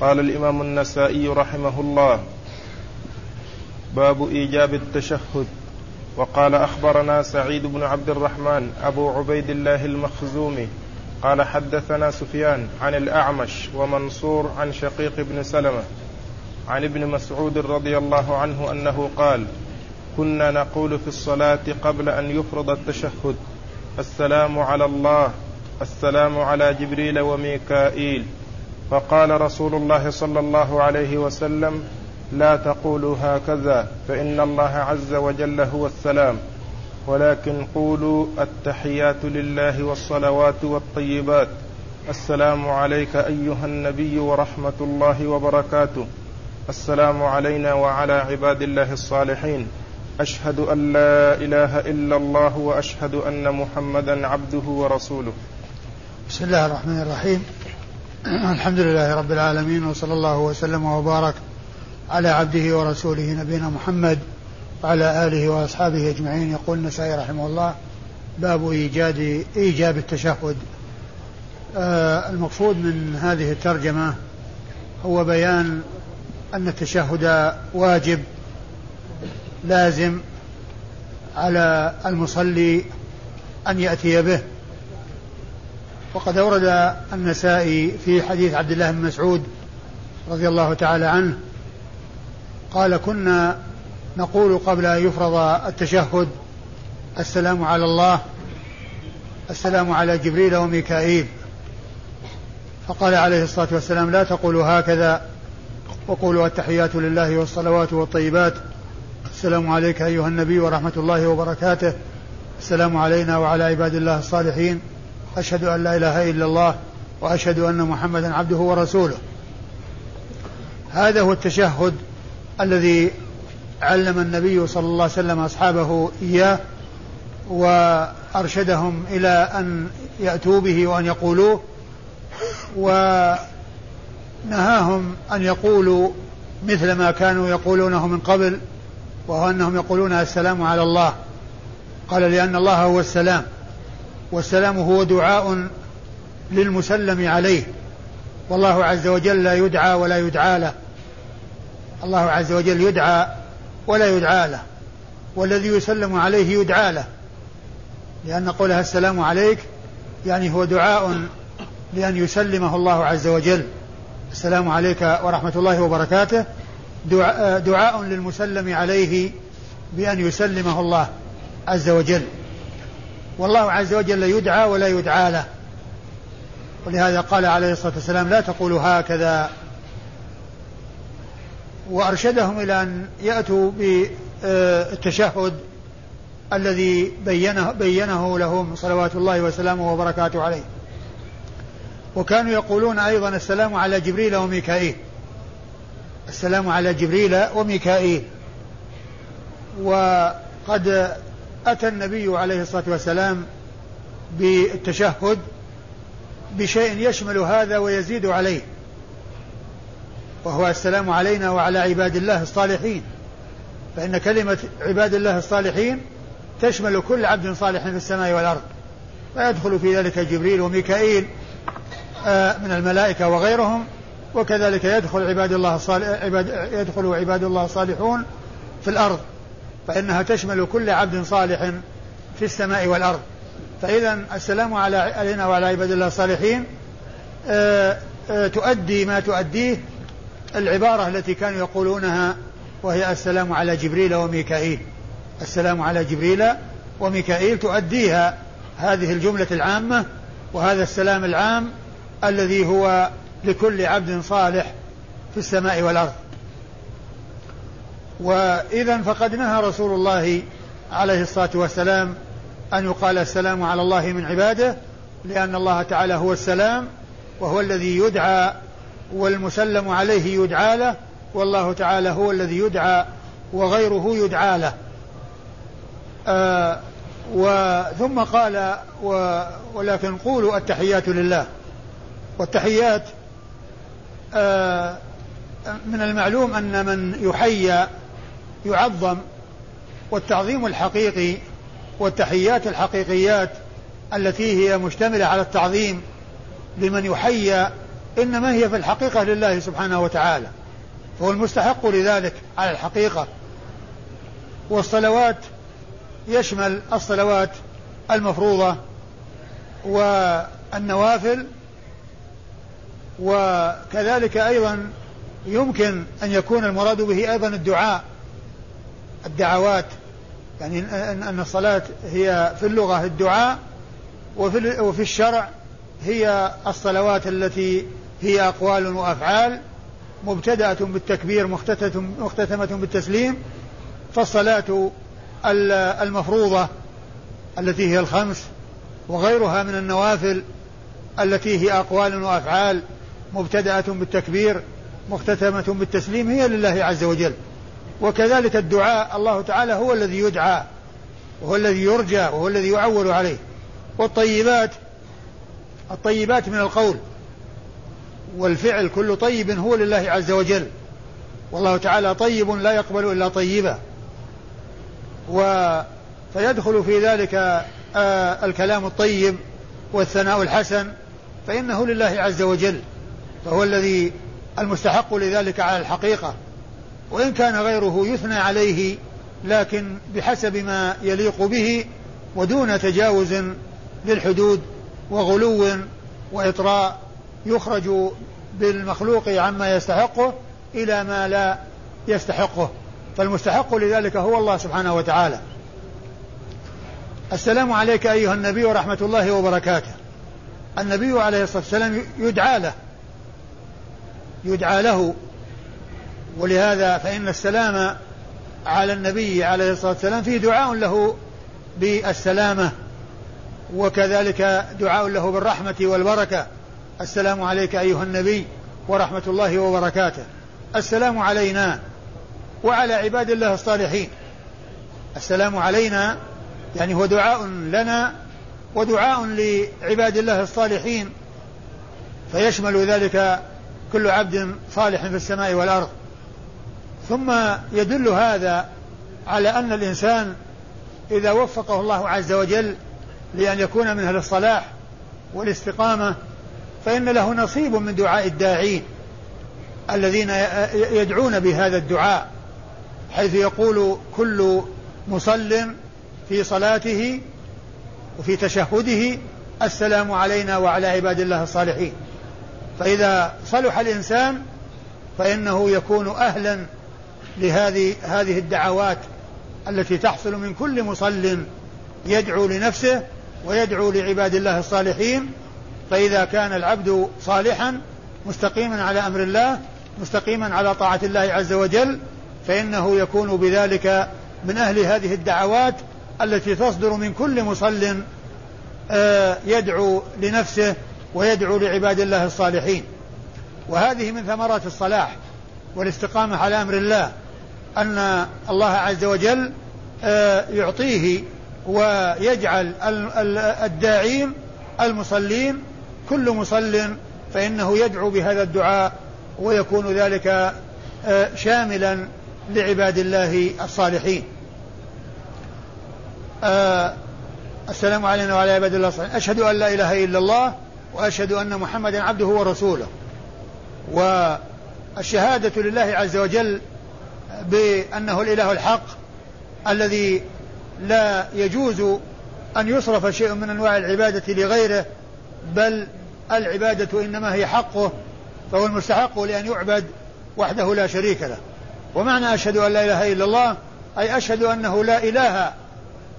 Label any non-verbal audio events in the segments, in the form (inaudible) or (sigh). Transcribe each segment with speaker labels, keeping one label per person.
Speaker 1: قال الإمام النسائي رحمه الله باب إيجاب التشهد. وقال أخبرنا سعيد بن عبد الرحمن أبو عبيد الله المخزومي قال حدثنا سفيان عن الأعمش ومنصور عن شقيق بن سلمة عن ابن مسعود رضي الله عنه أنه قال كنا نقول في الصلاة قبل أن يفرض التشهد السلام على الله السلام على جبريل وميكائيل فقال رسول الله صلى الله عليه وسلم لا تقولوا هكذا فإن الله عز وجل هو السلام. ولكن قولوا التحيات لله والصلوات والطيبات. السلام عليك أيها النبي ورحمة الله وبركاته. السلام علينا وعلى عباد الله الصالحين. أشهد أن لا إله إلا الله وأشهد أن محمدا عبده ورسوله.
Speaker 2: بسم الله الرحمن الرحيم. الحمد لله رب العالمين وصلى الله وسلم وبارك على عبده ورسوله نبينا محمد وعلى آله وأصحابه أجمعين. يقول النسائي رحمه الله باب إيجاد إيجاب التشهد. آه المقصود من هذه الترجمة هو بيان أن التشهد واجب لازم على المصلي أن يأتي به. وقد أورد النسائي في حديث عبد الله بن مسعود رضي الله تعالى عنه قال كنا نقول قبل أن يفرض التشهد السلام على الله السلام على جبريل وميكائيل. فقال عليه الصلاة والسلام لا تقولوا هكذا وقولوا التحيات لله والصلوات والطيبات. السلام عليك أيها النبي ورحمة الله وبركاته. السلام علينا وعلى عباد الله الصالحين. أشهد أن لا إله إلا الله وأشهد أن محمدا عبده ورسوله. هذا هو التشهد الذي علم النبي صلى الله عليه وسلم أصحابه إياه وأرشدهم إلى أن يأتوا به وأن يقولوه ونهاهم أن يقولوا مثل ما كانوا يقولونه من قبل وهو أنهم يقولون السلام على الله. قال لأن الله هو السلام. والسلام هو دعاء للمسلم عليه. والله عز وجل لا يدعى ولا يدعى له. الله عز وجل يدعى ولا يدعى له. والذي يسلم عليه يدعى له. لأن قولها السلام عليك يعني هو دعاء لأن يسلمه الله عز وجل. السلام عليك ورحمة الله وبركاته. دعاء, دعاء للمسلم عليه بأن يسلمه الله عز وجل. والله عز وجل يدعى ولا يدعى له. ولهذا قال عليه الصلاة والسلام لا تقولوا هكذا. وأرشدهم إلى أن يأتوا بالتشهد الذي بينه, بينه لهم صلوات الله وسلامه وبركاته عليه. وكانوا يقولون أيضا السلام على جبريل وميكائيل. السلام على جبريل وميكائيل. وقد أتى النبي عليه الصلاة والسلام بالتشهد بشيء يشمل هذا ويزيد عليه وهو السلام علينا وعلى عباد الله الصالحين. فإن كلمة عباد الله الصالحين تشمل كل عبد صالح في السماء والأرض فيدخل في ذلك جبريل وميكائيل آه، من الملائكة وغيرهم وكذلك يدخل عباد الله الصالح عباد يدخل عباد الله الصالحون في الأرض. فإنها تشمل كل عبد صالح في السماء والأرض. فإذا السلام على علينا وعلى عباد الله الصالحين. آه، آه، تؤدي ما تؤديه العبارة التي كانوا يقولونها وهي السلام على جبريل وميكائيل. السلام على جبريل وميكائيل تؤديها هذه الجملة العامة وهذا السلام العام الذي هو لكل عبد صالح في السماء والأرض. وإذا فقد نهى رسول الله عليه الصلاة والسلام أن يقال السلام على الله من عباده لأن الله تعالى هو السلام وهو الذي يدعى والمسلم عليه يدعى له والله تعالى هو الذي يدعى وغيره يدعى له. آه وثم قال و ولكن قولوا التحيات لله. والتحيات آه من المعلوم أن من يحيى يعظم والتعظيم الحقيقي والتحيات الحقيقيات التي هي مشتملة على التعظيم لمن يحيى إنما هي في الحقيقة لله سبحانه وتعالى هو المستحق لذلك على الحقيقة. والصلوات يشمل الصلوات المفروضة والنوافل وكذلك أيضا يمكن أن يكون المراد به أيضا الدعاء الدعوات يعني أن الصلاة هي في اللغة الدعاء وفي, وفي الشرع هي الصلوات التي هي أقوال وأفعال مبتدأة بالتكبير مختتمة بالتسليم فالصلاة المفروضة التي هي الخمس وغيرها من النوافل التي هي أقوال وأفعال مبتدأة بالتكبير مختتمة بالتسليم هي لله عز وجل. وكذلك الدعاء الله تعالى هو الذي يدعى وهو الذي يرجى وهو الذي يعول عليه. والطيبات الطيبات من القول. والفعل كل طيب هو لله عز وجل. والله تعالى طيب لا يقبل إلا طيبا. و فيدخل في ذلك آه الكلام الطيب والثناء الحسن فإنه لله عز وجل. فهو الذي المستحق لذلك على الحقيقة. وإن كان غيره يثنى عليه لكن بحسب ما يليق به ودون تجاوز للحدود وغلو وإطراء يخرج بالمخلوق عما يستحقه إلى ما لا يستحقه. فالمستحق لذلك هو الله سبحانه وتعالى. السلام عليك أيها النبي ورحمة الله وبركاته. النبي عليه الصلاة والسلام يدعى له يدعى له ولهذا فإن السلام على النبي عليه الصلاة والسلام فيه دعاء له بالسلامة وكذلك دعاء له بالرحمة والبركة. السلام عليك أيها النبي ورحمة الله وبركاته. السلام علينا وعلى عباد الله الصالحين. السلام علينا يعني هو دعاء لنا ودعاء لعباد الله الصالحين. فيشمل ذلك كل عبد صالح في السماء والأرض. ثم يدل هذا على أن الإنسان إذا وفقه الله عز وجل لأن يكون من أهل الصلاح والاستقامة فإن له نصيب من دعاء الداعين الذين يدعون بهذا الدعاء حيث يقول كل مصل في صلاته وفي تشهده السلام علينا وعلى عباد الله الصالحين. فإذا صلح الإنسان فإنه يكون أهلا لهذه هذه الدعوات التي تحصل من كل مصل يدعو لنفسه ويدعو لعباد الله الصالحين فإذا كان العبد صالحا مستقيما على أمر الله مستقيما على طاعة الله عز وجل فإنه يكون بذلك من أهل هذه الدعوات التي تصدر من كل مصل آه، يدعو لنفسه ويدعو لعباد الله الصالحين. وهذه من ثمرات الصلاح والاستقامة على أمر الله. أن الله عز وجل آه، يعطيه ويجعل الداعين المصلين كل مصل فإنه يدعو بهذا الدعاء ويكون ذلك آه، شاملا لعباد الله الصالحين. آه، السلام علينا وعلى عباد الله الصالحين. أشهد أن لا إله إلا الله وأشهد أن محمدا عبده ورسوله. والشهادة لله عز وجل بأنه الإله الحق الذي لا يجوز أن يصرف شيء من أنواع العبادة لغيره بل العبادة إنما هي حقه فهو المستحق لأن يعبد وحده لا شريك له. ومعنى أشهد أن لا إله إلا الله أي أشهد أنه لا إله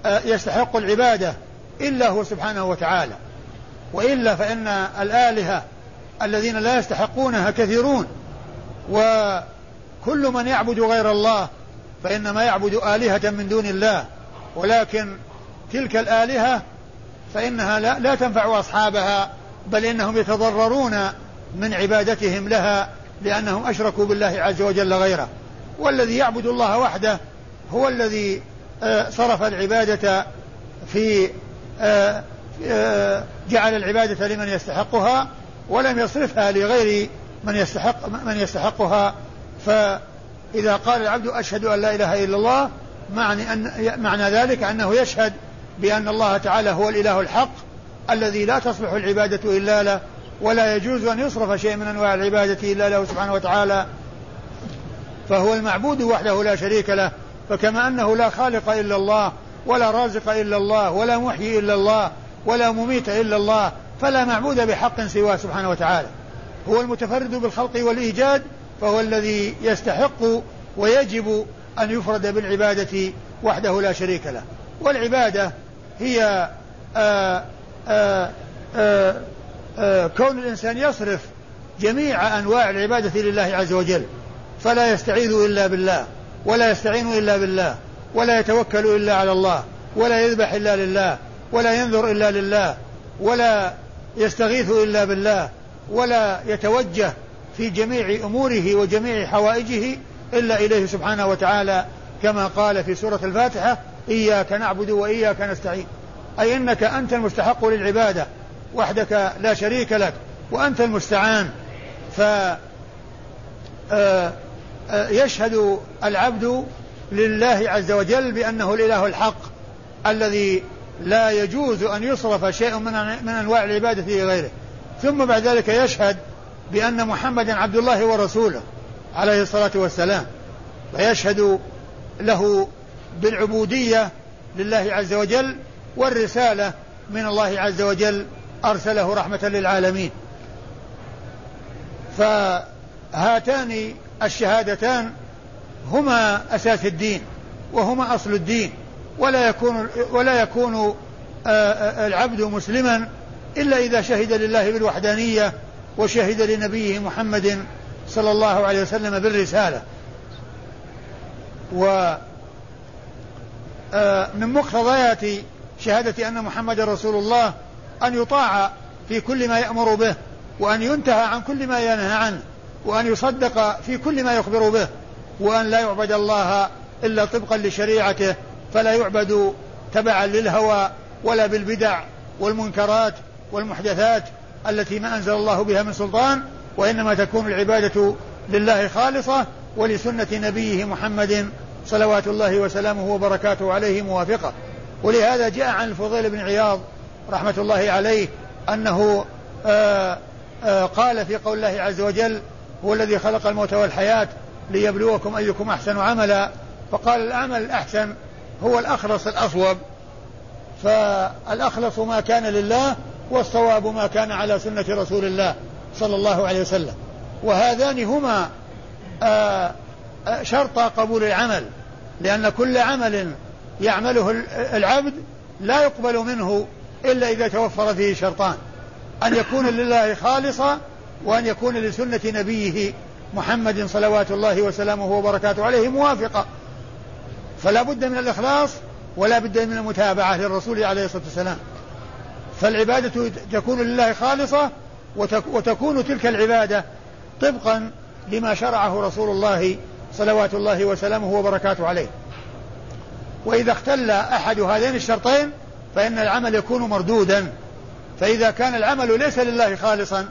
Speaker 2: آه، يستحق العبادة إلا هو سبحانه وتعالى. وإلا فإن الآلهة الذين لا يستحقونها كثيرون وكل من يعبد غير الله فإنما يعبد آلهة من دون الله. ولكن تلك الآلهة فإنها لا, لا تنفع أصحابها بل إنهم يتضررون من عبادتهم لها لأنهم أشركوا بالله عز وجل غيره. والذي يعبد الله وحده هو الذي آه، صرف العبادة في آه، آه، جعل العبادة لمن يستحقها ولم يصرفها لغير من يستحق من يستحقها فإذا قال العبد أشهد أن لا إله إلا الله معني أن معنى ذلك أنه يشهد بأن الله تعالى هو الإله الحق الذي لا تصلح العبادة إلا له ولا يجوز أن يصرف شيء من أنواع العبادة إلا له سبحانه وتعالى. فهو المعبود وحده لا شريك له فكما أنه لا خالق إلا الله ولا رازق إلا الله ولا محيي إلا الله ولا مميت إلا الله فلا معبود بحق سواه سبحانه وتعالى. هو المتفرد بالخلق والإيجاد فهو الذي يستحق ويجب أن يفرد بالعبادة وحده لا شريك له. والعبادة هي آآ آآ آآ كون الإنسان يصرف جميع أنواع العبادة لله عز وجل فلا يستعيذ إلا بالله ولا يستعين إلا بالله ولا يتوكل إلا على الله ولا يذبح إلا لله ولا ينذر إلا لله ولا يستغيث إلا بالله ولا يتوجه في جميع أموره وجميع حوائجه إلا إليه سبحانه وتعالى كما قال في سورة الفاتحة إياك نعبد وإياك نستعين. أي أنك أنت المستحق للعبادة وحدك لا شريك لك وأنت المستعان. ف آه، آه، يشهد العبد لله عز وجل بأنه الإله الحق الذي لا يجوز أن يصرف شيء من أنواع العبادة لغيره ثم بعد ذلك يشهد بأن محمدا عبد الله ورسوله عليه الصلاة والسلام ويشهد له بالعبودية لله عز وجل والرسالة من الله عز وجل أرسله رحمة للعالمين. فهاتان الشهادتان هما أساس الدين وهما أصل الدين ولا يكون ولا يكون آه، آه، العبد مسلما إلا إذا شهد لله بالوحدانية وشهد لنبيه محمد صلى الله عليه وسلم بالرسالة. و آه، من مقتضيات شهادة أن محمد رسول الله أن يطاع في كل ما يأمر به وأن ينتهى عن كل ما ينهى عنه وأن يصدق في كل ما يخبر به وأن لا يعبد الله إلا طبقا لشريعته فلا يعبد تبعا للهوى ولا بالبدع والمنكرات والمحدثات التي ما أنزل الله بها من سلطان وإنما تكون العبادة لله خالصة ولسنة نبيه محمد صلوات الله وسلامه وبركاته عليه موافقة. ولهذا جاء عن الفضيل بن عياض رحمة الله عليه أنه آآ آآ قال في قول الله عز وجل هو الذي خلق الموت والحياة ليبلوكم أيكم أحسن عملا فقال العمل الأحسن هو الأخلص الأصوب فالأخلص ما كان لله والصواب ما كان على سنة رسول الله صلى الله عليه وسلم. وهذان هما آه، آه، شرط قبول العمل لأن كل عمل يعمله العبد لا يقبل منه إلا إذا توفر فيه شرطان. أن يكون لله خالصا وأن يكون لسنة نبيه محمد صلوات الله وسلامه وبركاته عليه موافقة فلا بد من الإخلاص ولا بد من المتابعة للرسول عليه الصلاة والسلام. فالعبادة تكون لله خالصة وتكون تلك العبادة طبقا لما شرعه رسول الله صلوات الله وسلامه وبركاته عليه. وإذا اختل أحد هذين الشرطين فإن العمل يكون مردودا. فإذا كان العمل ليس لله خالصا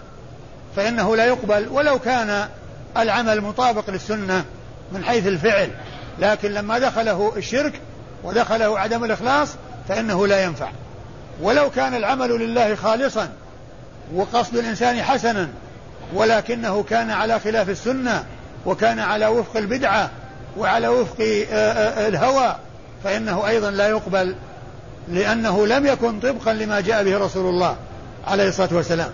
Speaker 2: فإنه لا يقبل ولو كان العمل مطابق للسنة من حيث الفعل. لكن لما دخله الشرك ودخله عدم الإخلاص فإنه لا ينفع. ولو كان العمل لله خالصا وقصد الإنسان حسنا ولكنه كان على خلاف السنة وكان على وفق البدعة وعلى وفق آه، آه، الهوى فإنه أيضا لا يقبل لأنه لم يكن طبقا لما جاء به رسول الله عليه الصلاة والسلام.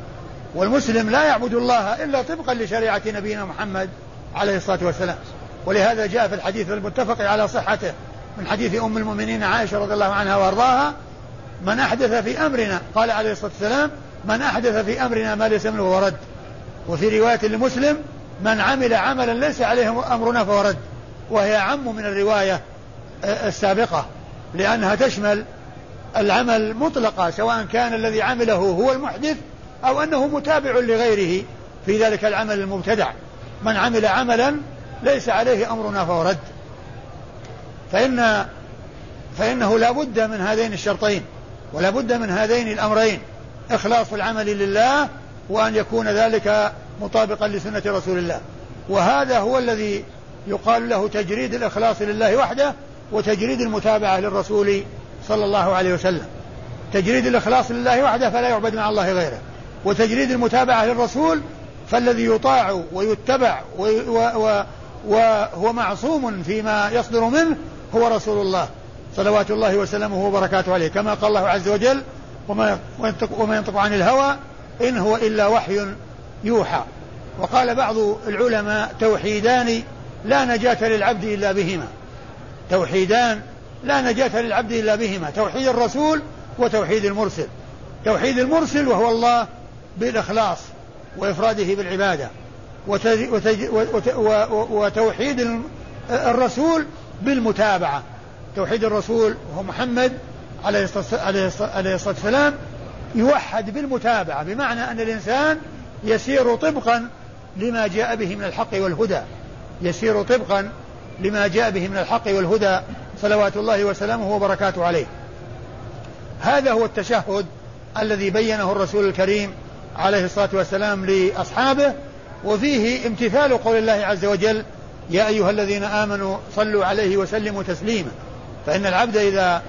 Speaker 2: والمسلم لا يعبد الله إلا طبقا لشريعة نبينا محمد عليه الصلاة والسلام. ولهذا جاء في الحديث المتفق على صحته من حديث أم المؤمنين عائشة رضي الله عنها وأرضاها من أحدث في أمرنا قال عليه الصلاة والسلام من أحدث في أمرنا ما ليس منه فهو رد. وفي رواية لمسلم من عمل عملا ليس عليه أمرنا فهو رد. وهي أعم من الرواية السابقة لأنها تشمل العمل مطلقة سواء كان الذي عمله هو المحدث أو أنه متابع لغيره في ذلك العمل المبتدع. من عمل عملا ليس عليه أمرنا فهو رد. فإن فإنه لا بد من هذين الشرطين. ولا بد من هذين الأمرين إخلاص العمل لله وأن يكون ذلك مطابقا لسنة رسول الله. وهذا هو الذي يقال له تجريد الإخلاص لله وحده وتجريد المتابعة للرسول صلى الله عليه وسلم. تجريد الإخلاص لله وحده فلا يعبد مع الله غيره. وتجريد المتابعة للرسول فالذي يطاع ويتبع وهو معصوم فيما يصدر منه هو رسول الله. صلوات الله وسلامه وبركاته عليه. كما قال الله عز وجل وما ينطق, وما ينطق عن الهوى إن هو إلا وحي يوحى. وقال بعض العلماء توحيدان لا نجاة للعبد إلا بهما. توحيدان لا نجاة للعبد إلا بهما توحيد الرسول وتوحيد المرسل. توحيد المرسل وهو الله بالإخلاص وإفراده بالعبادة وتوحيد الرسول بالمتابعة. توحيد الرسول وهو محمد عليه الصلاة والسلام يوحد بالمتابعة بمعنى أن الإنسان يسير طبقا لما جاء به من الحق والهدى. يسير طبقا لما جاء به من الحق والهدى صلوات الله وسلامه وبركاته عليه. هذا هو التشهد الذي بينه الرسول الكريم عليه الصلاة والسلام لأصحابه وفيه امتثال قول الله عز وجل يا أيها الذين آمنوا صلوا عليه وسلموا تسليما. فإن العبد إذا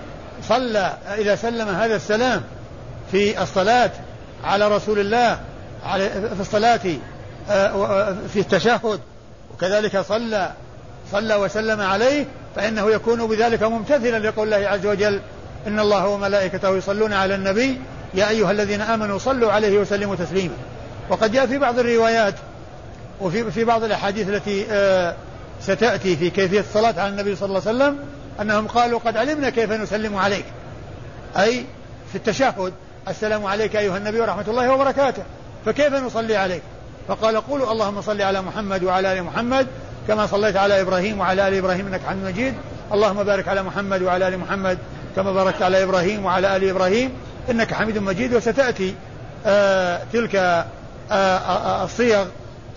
Speaker 2: صلى إذا سلم هذا السلام في الصلاة على رسول الله في الصلاة آه، في التشهد وكذلك صلى صلى وسلم عليه فإنه يكون بذلك ممتثلا لقول الله عز وجل إن الله وملائكته يصلون على النبي يا أيها الذين آمنوا صلوا عليه وسلموا تسليما. وقد جاء في بعض الروايات وفي في بعض الأحاديث التي آه، ستأتي في كيفية الصلاة على النبي صلى الله عليه وسلم أنهم قالوا قد علمنا كيف نسلم عليك. أي في التشهد السلام عليك أيها النبي ورحمة الله وبركاته. فكيف نصلي عليك؟ فقال قولوا اللهم صل على محمد وعلى آل محمد كما صليت على إبراهيم وعلى آل إبراهيم إنك حميد مجيد. اللهم بارك على محمد وعلى آل محمد كما باركت على إبراهيم وعلى آل إبراهيم إنك حميد مجيد. وستأتي آه تلك آه آه الصيغ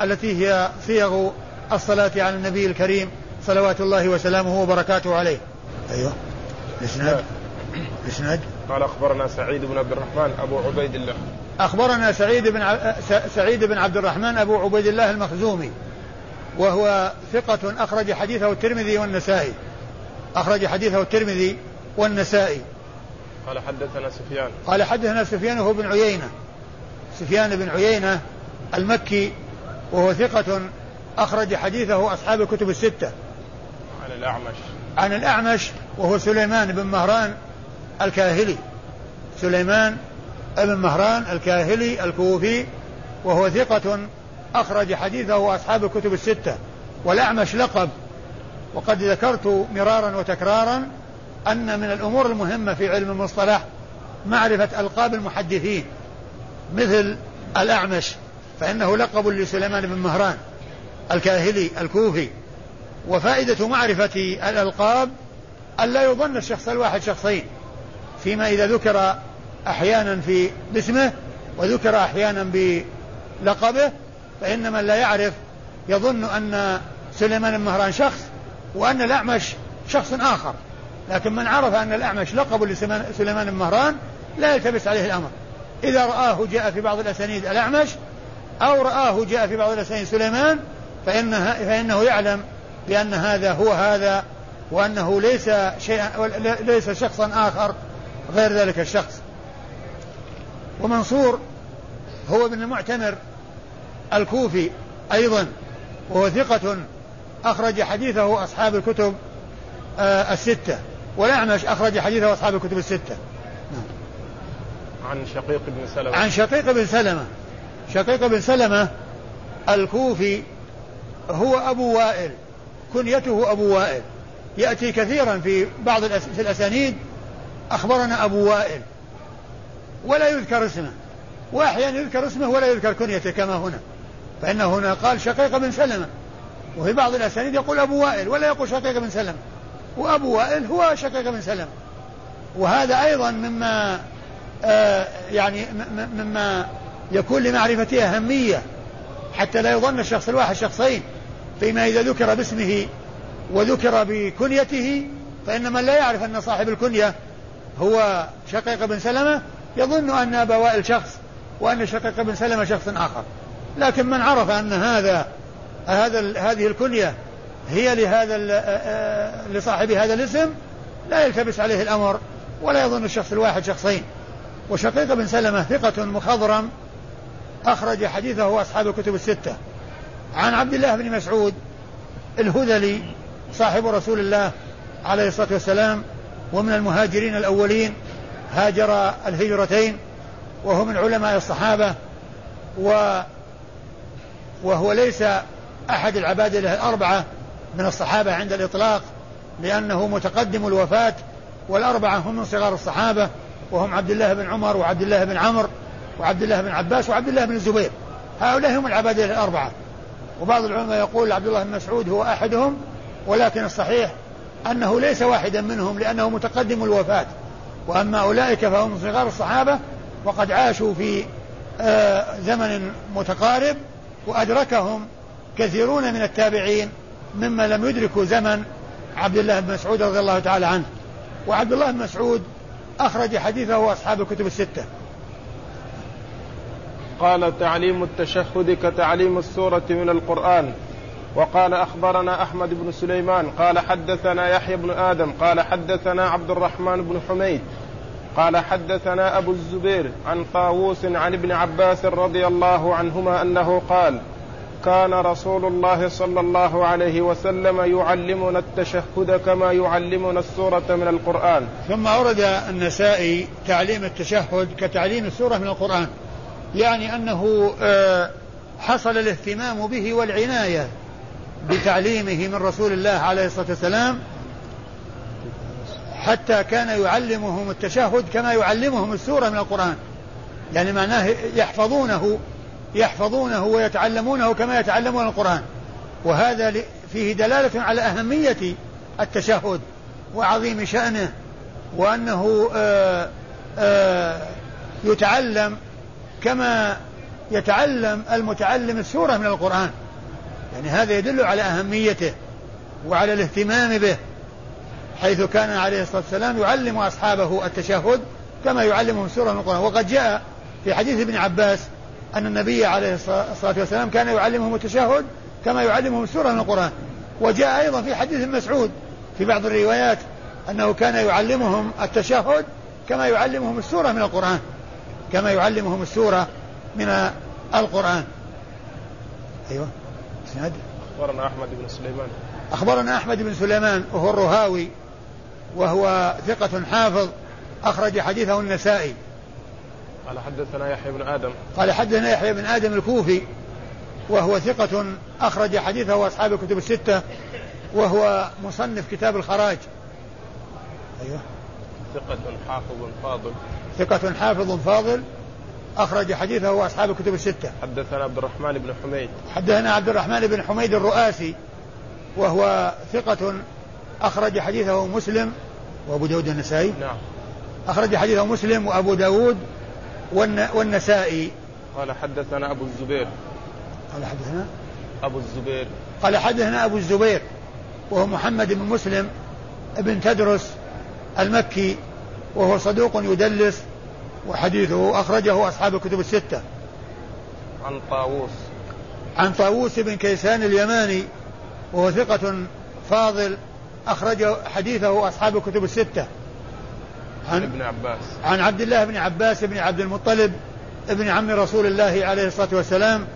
Speaker 2: التي هي صيغ الصلاة على النبي الكريم صلوات الله وسلامه وبركاته عليه. أيوه. الإسناد الإسناد
Speaker 1: قال أخبرنا سعيد بن عبد الرحمن أبو عبيد الله.
Speaker 2: أخبرنا سعيد بن سعيد بن عبد الرحمن أبو عبيد الله المخزومي وهو ثقة أخرج حديثه الترمذي والنسائي. أخرج حديثه الترمذي والنسائي.
Speaker 1: قال حدثنا سفيان.
Speaker 2: قال حدثنا سفيان وهو بن عيينة. سفيان بن عيينة المكي وهو ثقة أخرج حديثه أصحاب الكتب الستة.
Speaker 1: عن الأعمش.
Speaker 2: عن الأعمش وهو سليمان بن مهران الكاهلي. سليمان بن مهران الكاهلي الكوفي وهو ثقة أخرج حديثه أصحاب الكتب الستة. والأعمش لقب. وقد ذكرت مرارا وتكرارا أن من الأمور المهمة في علم المصطلح معرفة ألقاب المحدثين مثل الأعمش فإنه لقب لسليمان بن مهران الكاهلي الكوفي. وفائدة معرفة الألقاب ألا يظن الشخص الواحد شخصين فيما إذا ذكر أحيانا في باسمه وذكر أحيانا بلقبه فإن من لا يعرف يظن أن سليمان بن مهران شخص وأن الأعمش شخص آخر. لكن من عرف أن الأعمش لقب لسليمان بن مهران لا يلتبس عليه الأمر. إذا رآه جاء في بعض الأسانيد الأعمش أو رآه جاء في بعض الأسانيد سليمان فإنه, فإنه يعلم بأن هذا هو هذا وأنه ليس شيئا ليس شخصا آخر غير ذلك الشخص. ومنصور هو ابن المعتمر الكوفي أيضا وهو ثقة أخرج حديثه أصحاب الكتب آه الستة. والأعمش أخرج حديثه أصحاب الكتب الستة.
Speaker 1: نعم. عن شقيق بن سلمة.
Speaker 2: عن شقيق بن سلمة. شقيق بن سلمة الكوفي هو أبو وائل. كنيته أبو وائل. يأتي كثيرا في بعض في الأسانيد أخبرنا أبو وائل. ولا يذكر اسمه. وأحيانا يذكر اسمه ولا يذكر كنيته كما هنا. فإنه هنا قال شقيق بن سلمة. وفي بعض الأسانيد يقول أبو وائل ولا يقول شقيق بن سلمة. وأبو وائل هو شقيق بن سلمة. وهذا أيضا مما آه يعني مما يكون لمعرفته أهمية. حتى لا يظن الشخص الواحد شخصين. فيما إذا ذكر باسمه وذكر بكنيته فإن من لا يعرف أن صاحب الكنية هو شقيق بن سلمة يظن أن أبا وائل شخص وأن شقيق بن سلمة شخص آخر. لكن من عرف أن هذا هذا هذه الكنية هي لهذا لصاحب هذا الاسم لا يلتبس عليه الأمر ولا يظن الشخص الواحد شخصين. وشقيق بن سلمة ثقة مخضرم أخرج حديثه أصحاب الكتب الستة. عن عبد الله بن مسعود الهذلي صاحب رسول الله عليه الصلاة والسلام ومن المهاجرين الأولين هاجر الهجرتين وهو من علماء الصحابة و وهو ليس أحد العباد الأربعة من الصحابة عند الإطلاق لأنه متقدم الوفاة والأربعة هم من صغار الصحابة وهم عبد الله بن عمر وعبد الله بن عمرو وعبد الله بن عباس وعبد الله بن الزبير. هؤلاء هم العباد الأربعة. وبعض العلماء يقول عبد الله بن مسعود هو أحدهم ولكن الصحيح أنه ليس واحدا منهم لأنه متقدم الوفاة. وأما أولئك فهم صغار الصحابة وقد عاشوا في آه، زمن متقارب وأدركهم كثيرون من التابعين مما لم يدركوا زمن عبد الله بن مسعود رضي الله تعالى عنه. وعبد الله بن مسعود أخرج حديثه أصحاب الكتب الستة.
Speaker 1: قال تعليم التشهد كتعليم السورة من القرآن. وقال أخبرنا أحمد بن سليمان قال حدثنا يحيى بن آدم قال حدثنا عبد الرحمن بن حميد قال حدثنا أبو الزبير عن طاووس عن ابن عباس رضي الله عنهما أنه قال كان رسول الله صلى الله عليه وسلم يعلمنا التشهد كما يعلمنا السورة من القرآن.
Speaker 2: ثم أورد النسائي تعليم التشهد كتعليم السورة من القرآن. يعني أنه آه، حصل الاهتمام به والعناية بتعليمه من رسول الله عليه الصلاة والسلام حتى كان يعلمهم التشهد كما يعلمهم السورة من القرآن. يعني معناه يحفظونه يحفظونه ويتعلمونه كما يتعلمون القرآن. وهذا فيه دلالة على أهمية التشهد وعظيم شأنه وأنه آآ آه، آآ آه، يتعلم كما يتعلم المتعلم السورة من القرآن. يعني هذا يدل على أهميته وعلى الاهتمام به حيث كان عليه الصلاة والسلام يعلم أصحابه التشهد كما يعلمهم السورة من القرآن. وقد جاء في حديث ابن عباس أن النبي عليه الصلاة والسلام كان يعلمهم التشهد كما يعلمهم السورة من القرآن. وجاء أيضا في حديث مسعود في بعض الروايات أنه كان يعلمهم التشهد كما يعلمهم السورة من القرآن. كما يعلمهم السورة من القرآن. أيوة.
Speaker 1: إسناد. أخبرنا أحمد بن سليمان.
Speaker 2: أخبرنا أحمد بن سليمان وهو الرهاوي وهو ثقة حافظ أخرج حديثه النسائي.
Speaker 1: قال حدثنا يحيى بن آدم.
Speaker 2: قال حدثنا يحيى بن آدم الكوفي وهو ثقة أخرج حديثه أصحاب الكتب الستة وهو مصنف كتاب الخراج.
Speaker 1: أيوه. ثقة حافظ فاضل.
Speaker 2: ثقة حافظ فاضل. أخرج حديثه أصحاب الكتب الستة.
Speaker 1: حدثنا عبد الرحمن بن حميد.
Speaker 2: حدثنا عبد الرحمن بن حميد الرؤاسي وهو ثقة أخرج حديثه مسلم وأبو داود النسائي.
Speaker 1: نعم.
Speaker 2: أخرج حديثه مسلم وأبو داود والنسائي.
Speaker 1: قال حدثنا أبو الزبير.
Speaker 2: قال حدثنا؟
Speaker 1: أبو الزبير.
Speaker 2: قال حدثنا أبو الزبير وهو محمد بن مسلم بن تدرس المكي وهو صدوق يدلس وحديثه أخرجه أصحاب الكتب الستة.
Speaker 1: عن طاووس.
Speaker 2: عن طاووس بن كيسان اليماني وهو ثقة فاضل أخرج حديثه أصحاب الكتب الستة.
Speaker 1: عن ابن عباس.
Speaker 2: عن عبد الله بن عباس بن عبد المطلب ابن عم رسول الله عليه الصلاة والسلام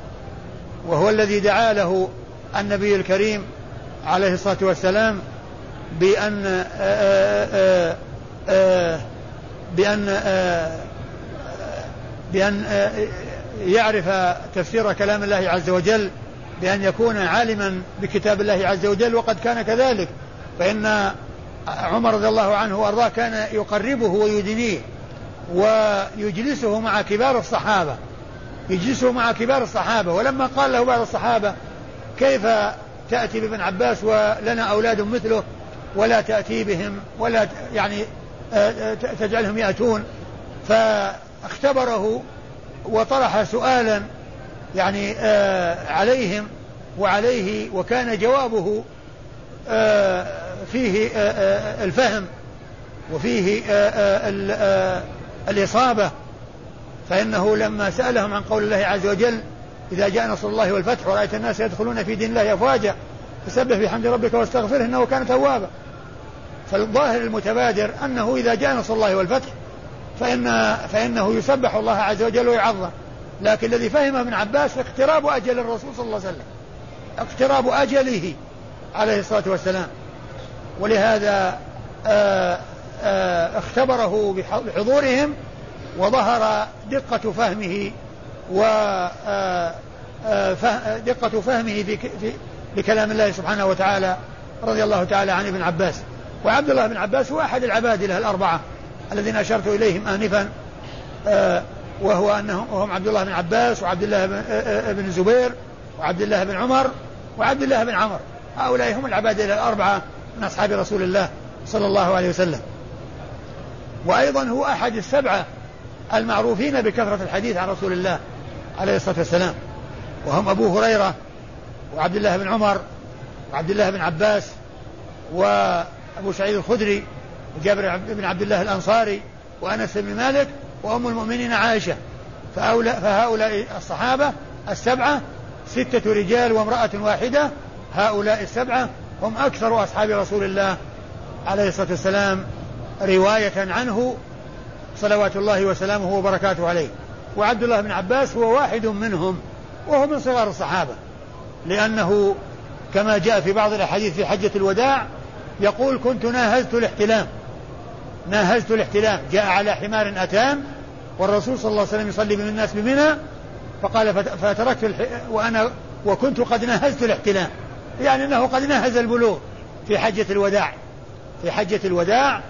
Speaker 2: وهو الذي دعا له النبي الكريم عليه الصلاة والسلام بأن آآ آآ آآ بأن بأن يعرف تفسير كلام الله عز وجل بأن يكون عالما بكتاب الله عز وجل وقد كان كذلك. فإن عمر رضي الله عنه وأرضاه كان يقربه ويدنيه ويجلسه مع كبار الصحابة. يجلسه مع كبار الصحابة. ولما قال له بعض الصحابة كيف تأتي بابن عباس ولنا أولاد مثله؟ ولا تأتي بهم ولا يعني تجعلهم يأتون. فاختبره وطرح سؤالا يعني آه عليهم وعليه وكان جوابه آه فيه آه, آه، الفهم وفيه آه، آه، الإصابة. فإنه لما سألهم عن قول الله عز وجل إذا جاء نصر الله والفتح ورأيت الناس يدخلون في دين الله أفواجا فسبح بحمد ربك واستغفره إنه كان توابا. فالظاهر المتبادر أنه إذا جاء نصر الله والفتح فإن فإنه يسبح الله عز وجل ويعظم. لكن الذي فهمه ابن عباس اقتراب أجل الرسول صلى الله عليه وسلم. اقتراب أجله عليه الصلاة والسلام. ولهذا آآ آآ اختبره بحضورهم وظهر دقة فهمه و دقة فهمه في لكلام الله سبحانه وتعالى رضي الله تعالى عن ابن عباس. وعبد الله بن عباس هو أحد العبادلة الأربعة الذين أشرت إليهم آنفا وهو أنهم وهم عبد الله بن عباس وعبد الله بن الزبير وعبد الله بن عمر وعبد الله بن عمر. هؤلاء هم العبادلة الأربعة من أصحاب رسول الله صلى الله عليه وسلم. وأيضا هو أحد السبعة المعروفين بكثرة الحديث عن رسول الله عليه الصلاة والسلام. وهم أبو هريرة وعبد الله بن عمر وعبد الله بن عباس وأبو سعيد الخدري وجابر بن عبد الله الأنصاري وأنس بن مالك وأم المؤمنين عائشة. فهؤلاء, الصحابة السبعة ستة رجال وامرأة واحدة. هؤلاء السبعة هم أكثر أصحاب رسول الله عليه الصلاة والسلام رواية عنه صلوات الله وسلامه وبركاته عليه. وعبد الله بن عباس هو واحد منهم وهو من صغار الصحابة. لأنه كما جاء في بعض الأحاديث في حجة الوداع يقول كنت ناهزت الاحتلام. ناهزت الاحتلام. جاء على حمار أتان والرسول صلى الله عليه وسلم يصلي بين الناس بمنى فقال فتركت الح... وأنا وكنت قد ناهزت الاحتلام. يعني أنه قد ناهز البلوغ في حجة الوداع. في حجة الوداع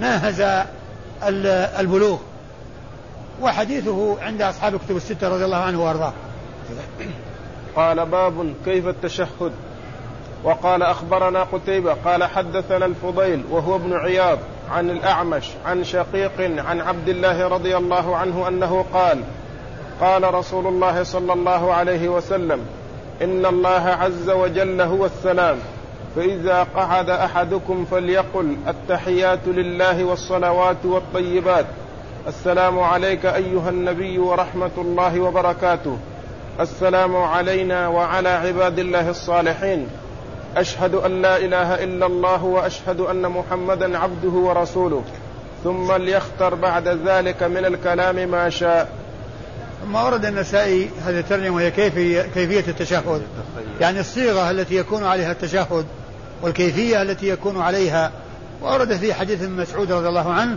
Speaker 2: ناهز البلوغ. وحديثه عند أصحاب كتب الستة رضي الله عنه وأرضاه.
Speaker 1: قال باب كيف التشهد؟ وقال أخبرنا قتيبة قال حدثنا الفضيل وهو ابن عياض عن الأعمش عن شقيق عن عبد الله رضي الله عنه أنه قال قال رسول الله صلى الله عليه وسلم إن الله عز وجل هو السلام فإذا قعد أحدكم فليقل التحيات لله والصلوات والطيبات. السلام عليك أيها النبي ورحمة الله وبركاته. السلام علينا وعلى عباد الله الصالحين. أشهد أن لا إله إلا الله وأشهد أن محمدا عبده ورسوله. ثم ليختر بعد ذلك من الكلام ما شاء.
Speaker 2: ثم ورد النسائي هذه الترجمة وهي كيفية, كيفية التشهد؟ يعني الصيغة التي يكون عليها التشهد والكيفية التي يكون عليها. وأورد في حديث ابن مسعود رضي الله عنه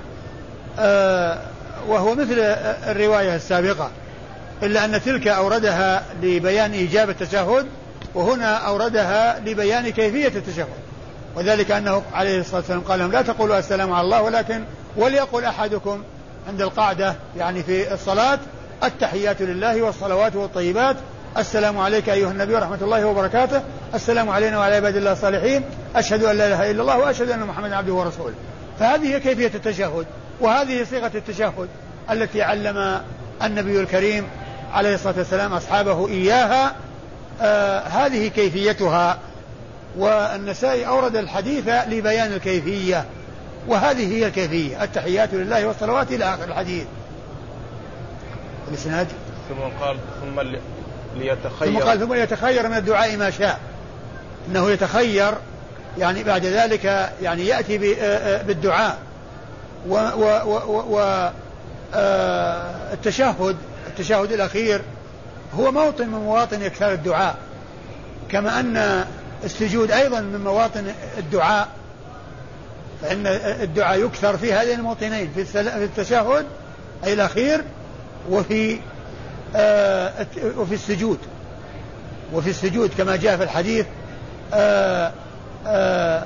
Speaker 2: آه وهو مثل الرواية السابقة. إلا أن تلك أوردها لبيان إيجاب التشهد وهنا أوردها لبيان كيفية التشهد. وذلك أنه عليه الصلاة والسلام قال لهم لا تقولوا السلام على الله ولكن وليقل أحدكم عند القعدة يعني في الصلاة التحيات لله والصلوات والطيبات. السلام عليك أيها النبي ورحمة الله وبركاته. السلام علينا وعلى عباد الله الصالحين. أشهد أن لا إله إلا الله وأشهد أن محمدا عبده ورسوله. فهذه هي كيفية التشهد وهذه صيغة التشهد التي علم النبي الكريم عليه الصلاة والسلام أصحابه إياها آه هذه كيفيتها. والنسائي أورد الحديث لبيان الكيفية وهذه هي الكيفية. التحيات لله والصلوات إلى آخر الحديث. الإسناد؟
Speaker 1: ثم قال ثم ليتخير.
Speaker 2: ثم قال ثم ليتخير من الدعاء ما شاء. إنه يتخير يعني بعد ذلك يعني يأتي آه، آه، بالدعاء. و, و, و, و آه، التشهد الأخير هو موطن من مواطن إكثار الدعاء كما أن السجود أيضا من مواطن الدعاء فإن الدعاء يكثر في هذين الموطنين في التشهد اي الأخير وفي آه وفي السجود. وفي السجود كما جاء في الحديث آه آه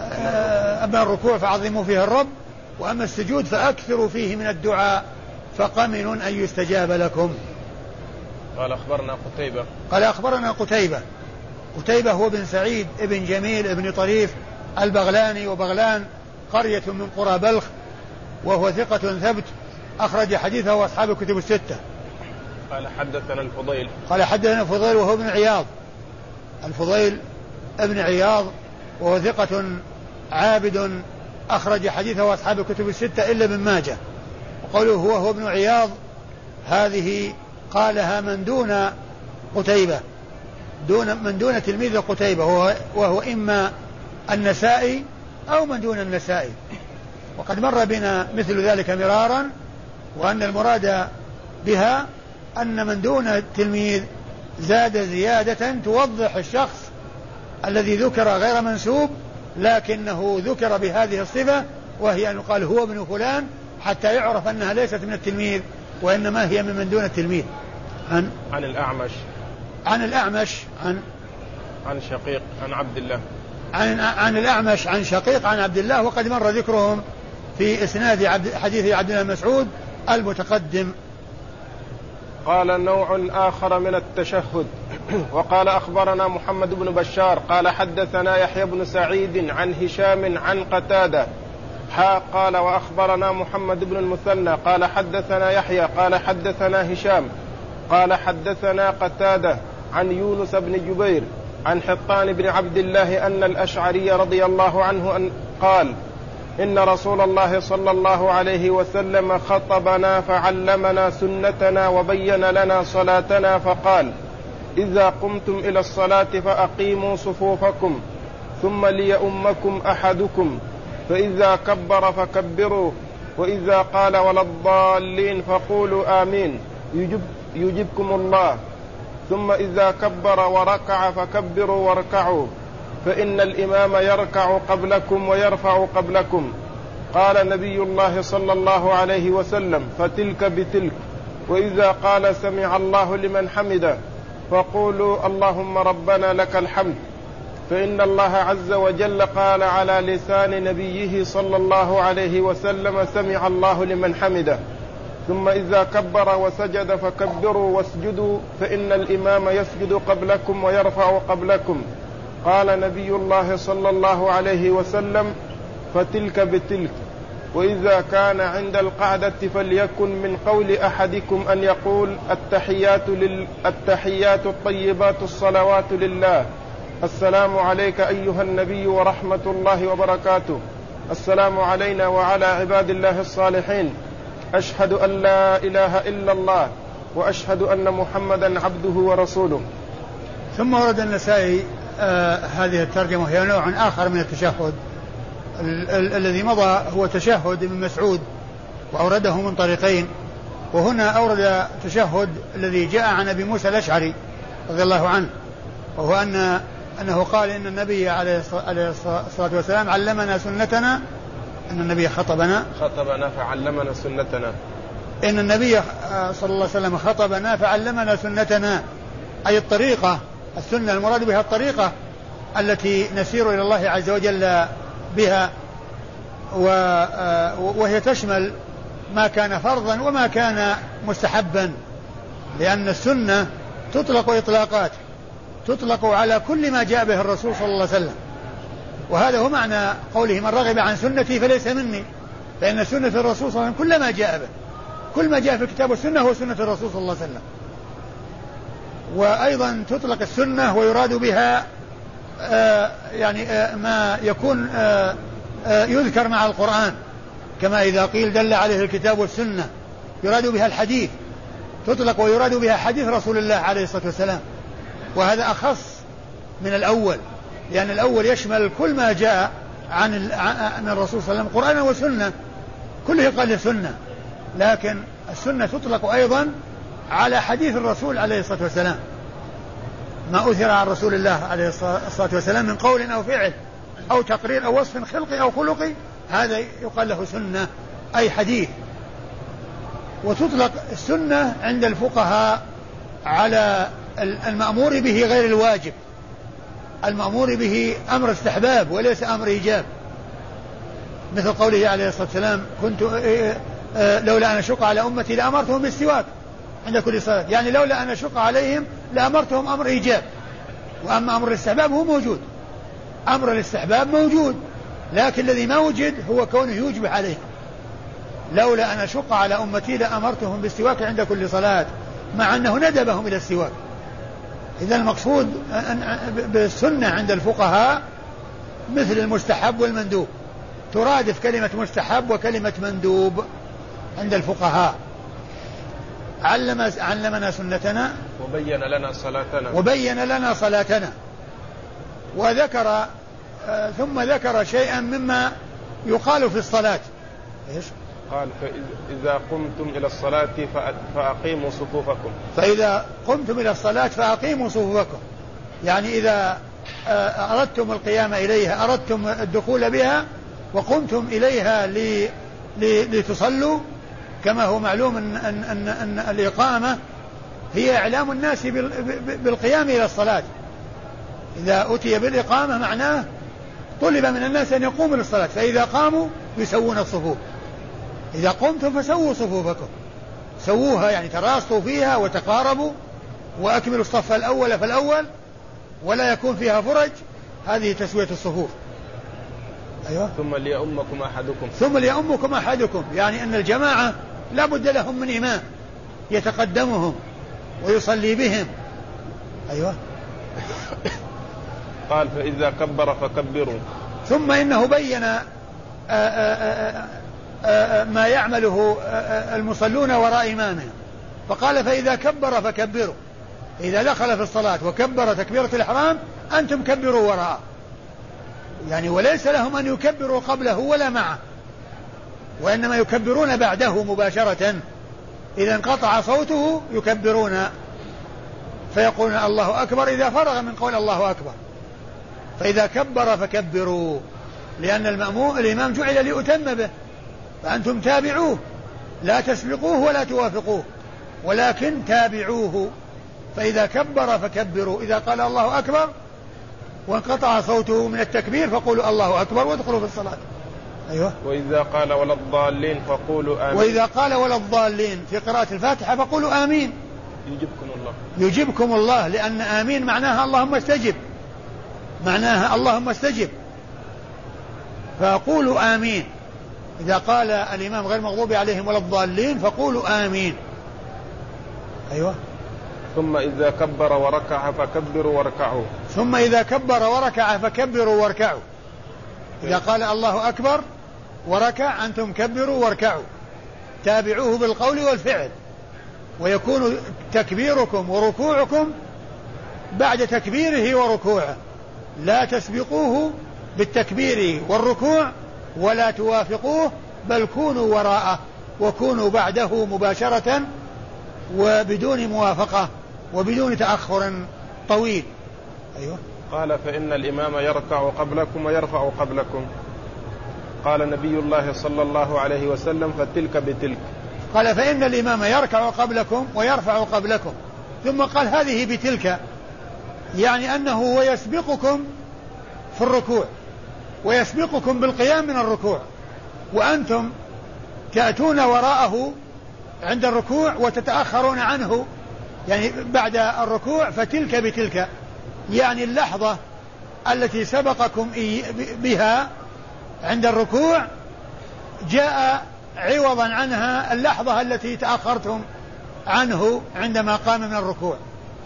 Speaker 2: آه أما الركوع فعظموا فيه الرب وأما السجود فأكثروا فيه من الدعاء. فقمن أن يستجاب لكم.
Speaker 1: قال أخبرنا قتيبة.
Speaker 2: قال أخبرنا قتيبة. قتيبة هو بن سعيد ابن جميل ابن طريف البغلاني وبغلان قرية من قرى بلخ وهو ثقة ثبت أخرج حديثه أصحاب الكتب الستة.
Speaker 1: قال حدثنا الفضيل.
Speaker 2: قال حدثنا الفضيل وهو ابن عياض. الفضيل ابن عياض وهو ثقة عابد أخرج حديثه أصحاب الكتب الستة إلا ابن ماجه. وقوله هو هو ابن عياض هذه قالها من دون قتيبة دون من دون تلميذ قتيبة وهو, وهو إما النسائي أو من دون النسائي. وقد مر بنا مثل ذلك مرارا وأن المراد بها أن من دون التلميذ زاد زيادة توضح الشخص الذي ذكر غير منسوب لكنه ذكر بهذه الصفة وهي أن يقال هو ابن فلان حتى يعرف أنها ليست من التلميذ وإنما هي ممن دون التلميذ.
Speaker 1: عن؟ عن الأعمش.
Speaker 2: عن الأعمش عن؟
Speaker 1: عن شقيق عن عبد الله.
Speaker 2: عن عن الأعمش عن شقيق عن عبد الله وقد مر ذكرهم في إسناد عبد حديث عبد الله مسعود المتقدم.
Speaker 1: قال نوع آخر من التشهد. (clears throat) وقال أخبرنا محمد بن بشار قال حدثنا يحيى بن سعيد عن هشام عن قتادة حا قال وأخبرنا محمد بن المثنى قال حدثنا يحيى قال حدثنا هشام قال حدثنا قتادة عن يونس بن جبير عن حطان بن عبد الله أن الأشعري رضي الله عنه أن قال إن رسول الله صلى الله عليه وسلم خطبنا فعلمنا سنتنا وبين لنا صلاتنا فقال إذا قمتم إلى الصلاة فأقيموا صفوفكم ثم ليؤمكم أحدكم فإذا كبر فكبروا وإذا قال ولا الضالين فقولوا آمين. يجب يجبكم الله. ثم إذا كبر وركع فكبروا واركعوا. فإن الإمام يركع قبلكم ويرفع قبلكم. قال نبي الله صلى الله عليه وسلم فتلك بتلك. وإذا قال سمع الله لمن حمده فقولوا اللهم ربنا لك الحمد. فإن الله عز وجل قال على لسان نبيه صلى الله عليه وسلم سمع الله لمن حمده. ثم إذا كبر وسجد فكبروا واسجدوا فإن الإمام يسجد قبلكم ويرفع قبلكم. قال نبي الله صلى الله عليه وسلم فتلك بتلك. وإذا كان عند القعدة فليكن من قول أحدكم أن يقول التحيات لل... التحيات الطيبات الصلوات لله. السلام عليك أيها النبي ورحمة الله وبركاته. السلام علينا وعلى عباد الله الصالحين. أشهد أن لا إله إلا الله وأشهد أن محمدا عبده ورسوله.
Speaker 2: ثم ورد النسائي آه هذه الترجمة هي نوع آخر من التشهد. ال- ال- الذي مضى هو تشهد ابن مسعود وأورده من طريقين. وهنا أورد تشهد الذي جاء عن أبي موسى الأشعري رضي الله عنه وهو أن أنه قال إن النبي عليه الصلاة والسلام علمنا سنتنا. أن النبي خطبنا.
Speaker 1: خطبنا فعلمنا سنتنا.
Speaker 2: إن النبي آه، صلى الله عليه وسلم خطبنا فعلمنا سنتنا. أي الطريقة السنة المراد بها الطريقة التي نسير إلى الله عز وجل بها. آه، وهي تشمل ما كان فرضا وما كان مستحبا. لأن السنة تطلق إطلاقات تطلق على كل ما جاء به الرسول صلى الله عليه وسلم. وهذا هو معنى قوله من رغب عن سنتي فليس مني فإن سنة الرسول صلى الله عليه وسلم كل ما جاء به كل ما جاء في الكتاب والسنة هو سنة الرسول صلى الله عليه وسلم. وأيضا تطلق السنة ويراد بها آه يعني آه ما يكون آه آه يذكر مع القرآن. كما إذا قيل دل عليه الكتاب والسنة يراد بها الحديث. تطلق ويراد بها حديث رسول الله عليه الصلاة والسلام. وهذا أخص من الأول لأن الأول يشمل كل ما جاء عن الرسول صلى الله عليه وسلم قرآنا وسنة كله يقال السنة لكن السنة تطلق أيضا على حديث الرسول عليه الصلاة والسلام. ما أثر عن رسول الله عليه الصلاة والسلام من قول أو فعل أو تقرير أو وصف خلقي أو خلقي هذا يقال له سنة أي حديث. وتطلق السنة عند الفقهاء على المأمور به غير الواجب. المأمور به أمر استحباب وليس أمر إيجاب. مثل قوله عليه الصلاة والسلام كنت إيه، إيه، إيه، لولا أن أشق على أمتي لأمرتهم بالسواك عند كل صلاة. يعني لولا أن أشق عليهم لأمرتهم أمر إيجاب. وأما أمر الاستحباب هو موجود. أمر الاستحباب موجود. لكن الذي ما وجد هو كونه يوجب عليهم لولا أن أشق على أمتي لأمرتهم بالسواك عند كل صلاة مع أنه ندبهم إلى السواك. إذا المقصود بالسنة عند الفقهاء مثل المستحب والمندوب. ترادف كلمة مستحب وكلمة مندوب عند الفقهاء. علم علمنا سنتنا
Speaker 1: وبين لنا صلاتنا.
Speaker 2: وبين لنا صلاتنا. وذكر آه ثم ذكر شيئا مما يقال في الصلاة. إيش؟
Speaker 1: قال فإذا قمتم إلى الصلاة فأقيموا صفوفكم.
Speaker 2: فإذا قمتم إلى الصلاة فأقيموا صفوفكم. يعني إذا آه، أردتم القيام إليها أردتم الدخول بها وقمتم إليها لتصلوا كما هو معلوم أن, أن, أن, أن الإقامة هي إعلام الناس بالقيام إلى الصلاة. إذا أتي بالإقامة معناه طلب من الناس أن يقوموا للصلاة فإذا قاموا يسوون الصفوف. إذا قمتم فسووا صفوفكم. سووها يعني تراصوا فيها وتقاربوا وأكملوا الصف الأول فالأول ولا يكون فيها فرج. هذه تسوية الصفوف.
Speaker 1: أيوة. ثم ليؤمكم أحدكم.
Speaker 2: ثم ليؤمكم أحدكم. يعني أن الجماعة لا بد لهم من إمام يتقدمهم ويصلي بهم. أيوة. (coughs)
Speaker 1: قال فإذا كبر فكبروا.
Speaker 2: ثم إنه بين آآ آآ آآ ما يعمله المصلون وراء إمامهم. فقال فإذا كبر فكبروا. إذا دخل في الصلاة وكبر تكبيرة الإحرام أنتم كبروا وراءه. يعني وليس لهم أن يكبروا قبله ولا معه. وإنما يكبرون بعده مباشرة. إذا انقطع صوته يكبرون. فيقولون الله أكبر إذا فرغ من قول الله أكبر. فإذا كبر فكبروا. لأن المأموم الإمام جعل ليؤتم به. فأنتم تابعوه. لا تسبقوه ولا توافقوه. ولكن تابعوه. فإذا كبر فكبروا. إذا قال الله أكبر وانقطع صوته من التكبير فقولوا الله أكبر وادخلوا في الصلاة.
Speaker 1: أيوة. وإذا قال ولا الضالين فقولوا آمين.
Speaker 2: وإذا قال ولا الضالين في قراءة الفاتحة فقولوا آمين.
Speaker 1: يجبكم الله.
Speaker 2: يجبكم الله لأن آمين معناها اللهم استجب. معناها اللهم استجب. فقولوا آمين. إذا قال الإمام غير مغضوب عليهم ولا الضالين فقولوا آمين. أيوة.
Speaker 1: ثم إذا كبر وركع فكبروا واركعوا.
Speaker 2: ثم إذا كبر وركع فكبروا واركعوا. إذا قال الله أكبر وركع أنتم كبروا واركعوا. تابعوه بالقول والفعل. ويكون تكبيركم وركوعكم بعد تكبيره وركوعه. لا تسبقوه بالتكبير والركوع ولا توافقوه بل كونوا وراءه وكونوا بعده مباشرة وبدون موافقة وبدون تأخر طويل.
Speaker 1: أيوة. قال فإن الإمام يركع قبلكم ويرفع قبلكم. قال نبي الله صلى الله عليه وسلم فتلك بتلك.
Speaker 2: قال فإن الإمام يركع قبلكم ويرفع قبلكم. ثم قال هذه بتلك يعني أنه ويسبقكم في الركوع. ويسبقكم بالقيام من الركوع. وأنتم تأتون وراءه عند الركوع وتتأخرون عنه يعني بعد الركوع فتلك بتلك يعني اللحظة التي سبقكم بها عند الركوع جاء عوضا عنها اللحظة التي تأخرتم عنه عندما قام من الركوع.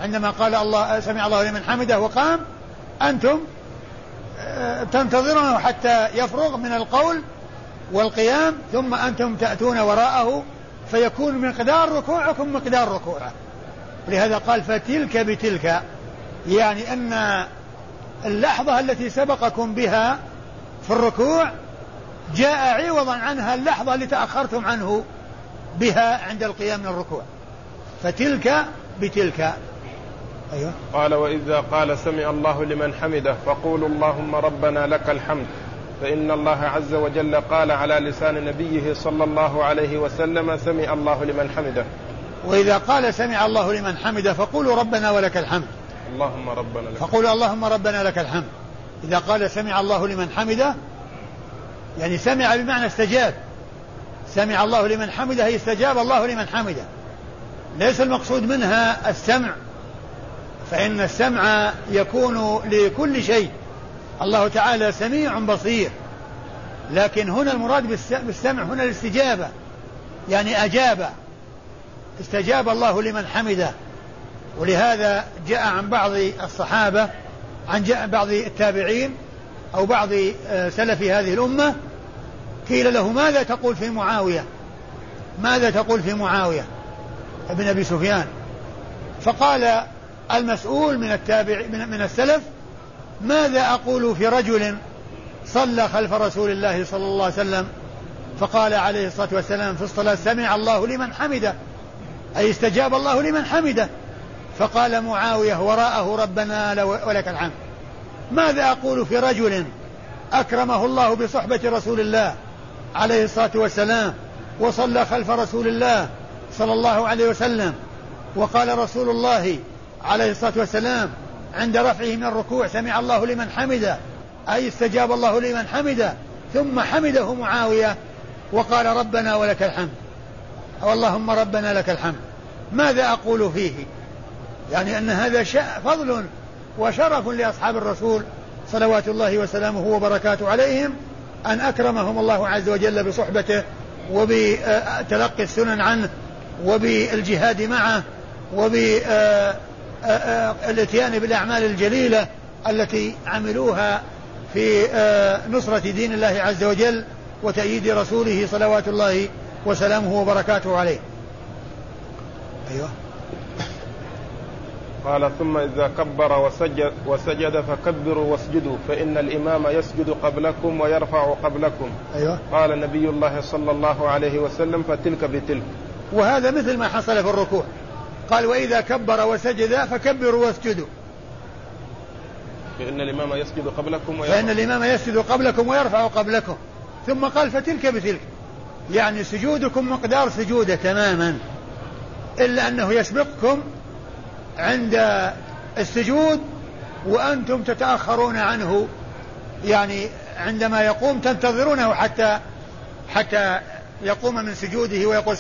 Speaker 2: عندما قال الله سمع الله لمن حمده وقام أنتم تنتظرونه حتى يفرغ من القول والقيام ثم أنتم تأتون وراءه فيكون مقدار ركوعكم مقدار ركوعه. لهذا قال فتلك بتلك. يعني أن اللحظة التي سبقكم بها في الركوع جاء عوضا عنها اللحظة التي تأخرتم عنه بها عند القيام من الركوع. فتلك بتلك.
Speaker 1: أيوة. قال وإذا قال سمع الله لمن حمده فقولوا اللهم ربنا لك الحمد. فإن الله عز وجل قال على لسان نبيه صلى الله عليه وسلم سمع الله لمن حمده.
Speaker 2: وإذا قال سمع الله لمن حمده فقولوا ربنا ولك الحمد.
Speaker 1: اللهم ربنا لك
Speaker 2: فقولوا اللهم ربنا لك الحمد. إذا قال سمع الله لمن حمده يعني سمع بمعنى استجاب. سمع الله لمن حمده استجاب الله لمن حمده. ليس المقصود منها السمع. فإن السمع يكون لكل شيء. الله تعالى سميع بصير. لكن هنا المراد بالسمع هنا الاستجابة. يعني أجاب. استجاب الله لمن حمده. ولهذا جاء عن بعض الصحابة عن جاء بعض التابعين أو بعض آه، سلف هذه الأمة قيل له ماذا تقول في معاوية؟ ماذا تقول في معاوية ابن أبي سفيان؟ فقال المسؤول من التابع من السلف ماذا أقول في رجل صلى خلف رسول الله صلى الله عليه وسلم فقال عليه الصلاة والسلام في الصلاة سمع الله لمن حمده. أي استجاب الله لمن حمده. فقال معاوية وراءه ربنا ولك الحمد. ماذا أقول في رجل أكرمه الله بصحبة رسول الله عليه الصلاة والسلام وصلى خلف رسول الله صلى الله عليه وسلم وقال رسول الله عليه الصلاة والسلام عند رفعه من الركوع سمع الله لمن حمده أي استجاب الله لمن حمده ثم حمده معاوية وقال ربنا ولك الحمد. اللهم ربنا لك الحمد. ماذا أقول فيه؟ يعني أن هذا فضل وشرف لأصحاب الرسول صلوات الله وسلامه وبركاته عليهم أن أكرمهم الله عز وجل بصحبته وبتلقي السنن عنه وبالجهاد معه وبالاتيان بالأعمال الجليلة التي عملوها في نصرة دين الله عز وجل وتأييد رسوله صلوات الله وسلامه وبركاته عليه.
Speaker 1: أيوه. قال ثم إذا كبر وسجد, وسجد فكبروا واسجدوا فإن الإمام يسجد قبلكم ويرفع قبلكم.
Speaker 2: أيوة.
Speaker 1: قال نبي الله صلى الله عليه وسلم فتلك بتلك.
Speaker 2: وهذا مثل ما حصل في الركوع. قال وإذا كبر وسجد فكبروا واسجدوا.
Speaker 1: فإن الإمام يسجد قبلكم
Speaker 2: ويرفع. فإن الإمام يسجد قبلكم ويرفع قبلكم. ثم قال فتلك بتلك. يعني سجودكم مقدار سجودة تماما. إلا أنه يسبقكم عند السجود وأنتم تتأخرون عنه. يعني عندما يقوم تنتظرونه حتى حتى يقوم من سجوده ويقول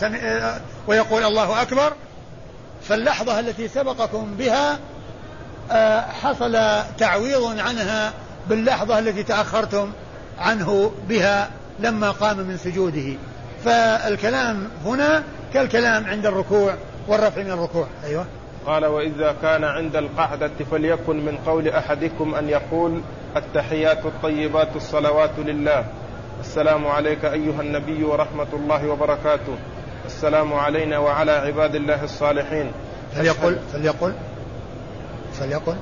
Speaker 2: ويقول الله أكبر. فاللحظة التي سبقكم بها آه، حصل تعويض عنها باللحظة التي تأخرتم عنه بها لما قام من سجوده. فالكلام هنا كالكلام عند الركوع والرفع من الركوع. أيوه.
Speaker 1: قال وإذا كان عند القعدة فليكن من قول أحدكم أن يقول التحيات الطيبات الصلوات لله. السلام عليك أيها النبي ورحمة الله وبركاته. السلام علينا وعلى عباد الله الصالحين.
Speaker 2: فليقل فليقل فليقل.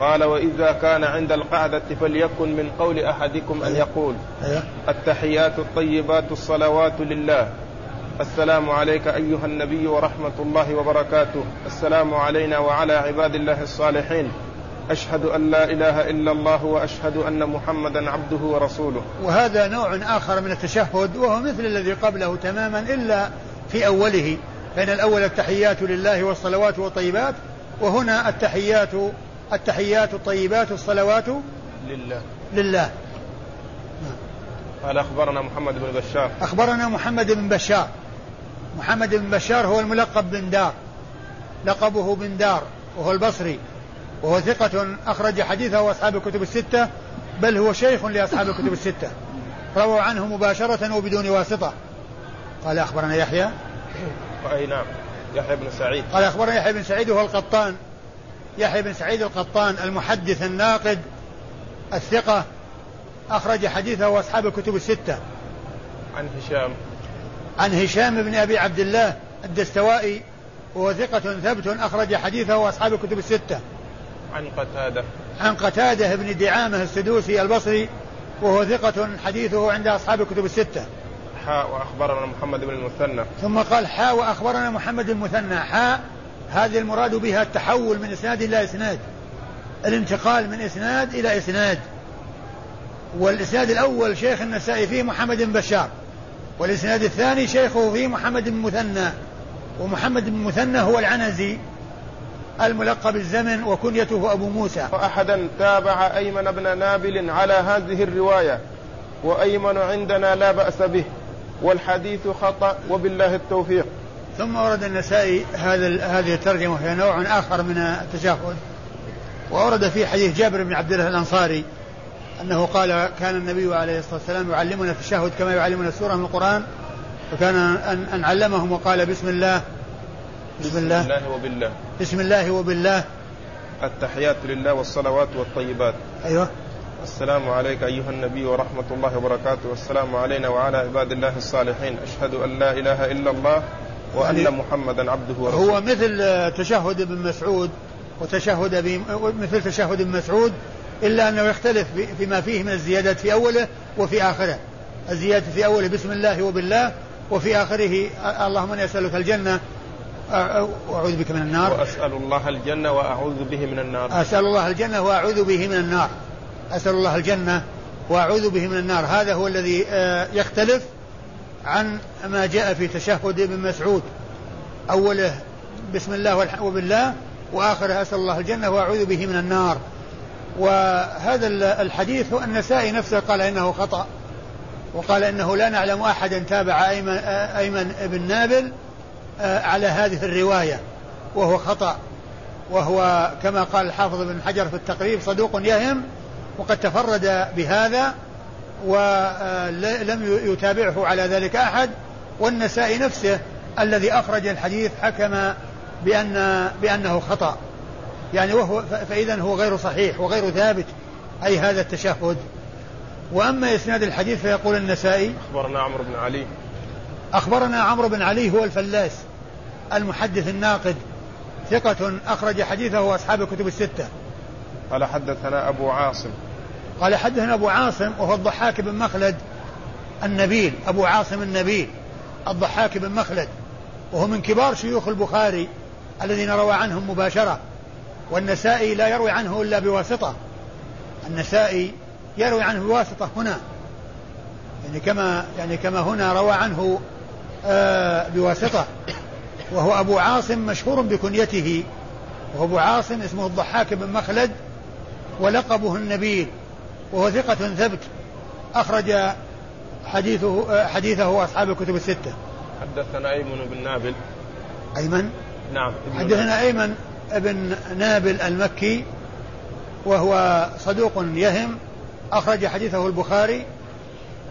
Speaker 1: قال وإذا كان عند القعدة فليكن من قول أحدكم أن يقول
Speaker 2: أيوه.
Speaker 1: التحيات الطيبات الصلوات لله. السلام عليك أيها النبي ورحمة الله وبركاته. السلام علينا وعلى عباد الله الصالحين. أشهد أن لا إله إلا الله وأشهد أن محمدا عبده ورسوله.
Speaker 2: وهذا نوع آخر من التشهد وهو مثل الذي قبله تماما إلا في أوله فإن الأول التحيات لله والصلوات والطيبات وهنا التحيات التحيات الطيبات الصلوات
Speaker 1: لله.
Speaker 2: لله.
Speaker 1: قال أخبرنا محمد بن بشار.
Speaker 2: أخبرنا محمد بن بشار. محمد بن بشار هو الملقب بن دار. لقبه بن دار وهو البصري. وهو ثقة أخرج حديثه أصحاب الكتب الستة بل هو شيخ لأصحاب الكتب الستة. رووا عنه مباشرة وبدون واسطة. قال أخبرنا يحيى.
Speaker 1: أي نعم. يحيى بن سعيد.
Speaker 2: قال أخبرنا يحيى بن سعيد وهو القطان. يحيى بن سعيد القطان المحدث الناقد الثقة. أخرج حديثه أصحاب الكتب الستة.
Speaker 1: عن هشام.
Speaker 2: عن هشام بن أبي عبد الله الدستوائي وهو ثقة ثبت أخرج حديثه أصحاب الكتب الستة.
Speaker 1: عن قتادة.
Speaker 2: عن قتادة بن دعامة السدوسي البصري وهو ثقة حديثه عند أصحاب الكتب الستة.
Speaker 1: حاء وأخبرنا محمد بن المثنى.
Speaker 2: ثم قال حاء وأخبرنا محمد المثنى. حاء هذه المراد بها التحول من إسناد إلى إسناد. الانتقال من إسناد إلى إسناد. والإسناد الأول شيخ النسائي فيه محمد بن بشار. والإسناد الثاني شيخه فيه محمد بن مثنى ومحمد بن مثنى هو العنزي الملقب الزمن وكنيته أبو موسى.
Speaker 1: وأحدا تابع أيمن بن نابل على هذه الرواية. وأيمن عندنا لا بأس به. والحديث خطأ وبالله التوفيق.
Speaker 2: ثم ورد النسائي هذا هذه الترجمة وهي نوع آخر من التشهد. وورد في حديث جابر بن عبد الله الأنصاري أنه قال كان النبي عليه الصلاة والسلام يعلمنا في التشهد كما يعلمنا السورة من القرآن فكان أن, أن علمهم وقال بسم الله.
Speaker 1: بسم الله. بسم الله وبالله.
Speaker 2: بسم الله وبالله.
Speaker 1: التحيات لله والصلوات والطيبات.
Speaker 2: أيوه.
Speaker 1: السلام عليك أيها النبي ورحمة الله وبركاته. والسلام علينا وعلى عباد الله الصالحين. أشهد أن لا إله إلا الله وأن يعني محمدا عبده ورسوله.
Speaker 2: هو مثل تشهد ابن مسعود وتشهد مثل تشهد ابن مسعود إلا أنه يختلف فيما فيه من الزيادات في أوله وفي آخره. الزيادة في أوله بسم الله وبالله وفي آخره اللهم إني أسألك الجنة وأعوذ بك من النار.
Speaker 1: وأسأل الله الجنة وأعوذ به من النار.
Speaker 2: أسأل الله الجنة وأعوذ به من النار. أسأل الله الجنة وأعوذ به من النار. هذا هو الذي آه، يختلف عن ما جاء في تشهد ابن مسعود. أوله بسم الله وبالله وآخره أسأل الله الجنة وأعوذ به من النار. وهذا الحديث هو النسائي نفسه قال إنه خطأ وقال إنه لا نعلم أحدا تابع أيمن, أيمن بن نابل آه، على هذه الرواية وهو خطأ. وهو كما قال الحافظ بن حجر في التقريب صدوق يهم وقد تفرد بهذا ولم يتابعه على ذلك أحد والنسائي نفسه الذي أخرج الحديث حكم بأن بأنه خطأ. يعني وهو فإذا هو غير صحيح وغير ثابت أي هذا التشهد. وأما إسناد الحديث فيقول النسائي
Speaker 1: أخبرنا عمرو بن علي.
Speaker 2: أخبرنا عمرو بن علي هو الفلاس المحدث الناقد ثقة أخرج حديثه أصحاب الكتب الستة.
Speaker 1: قال حدثنا أبو عاصم.
Speaker 2: قال حدثنا أبو عاصم وهو الضحاك بن مخلد النبيل أبو عاصم النبيل الضحاك بن مخلد وهو من كبار شيوخ البخاري الذين روى عنهم مباشرة والنسائي لا يروي عنه إلا بواسطة النسائي يروي عنه بواسطة هنا يعني كما يعني كما هنا روى عنه آه بواسطة وهو أبو عاصم مشهور بكنيته وهو أبو عاصم اسمه الضحاك بن مخلد ولقبه النبيل وهو ثقة ثبت أخرج حديثه حديثه أصحاب الكتب الستة.
Speaker 1: حدثنا أيمن بن نابل.
Speaker 2: أيمن؟
Speaker 1: نعم.
Speaker 2: حدثنا أيمن بن نابل المكي وهو صدوق يهم أخرج حديثه البخاري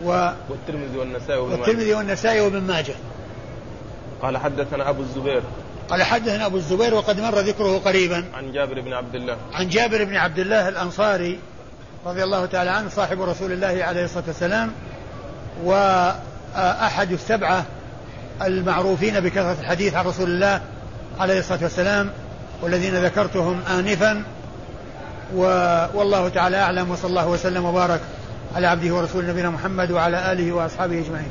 Speaker 2: و
Speaker 1: والترمذي والنسائي
Speaker 2: وابن والترمذي والنسائي وابن ماجه.
Speaker 1: قال حدثنا أبو الزبير.
Speaker 2: قال حدثنا أبو الزبير وقد مر ذكره قريبا.
Speaker 1: عن جابر بن عبد الله.
Speaker 2: عن جابر بن عبد الله الأنصاري رضي الله تعالى عنه صاحب رسول الله عليه الصلاة والسلام وأحد السبعة المعروفين بكثرة الحديث عن رسول الله عليه الصلاة والسلام والذين ذكرتهم آنفا والله تعالى أعلم وصلى الله وسلم وبارك على عبده ورسوله نبينا محمد وعلى آله وأصحابه أجمعين.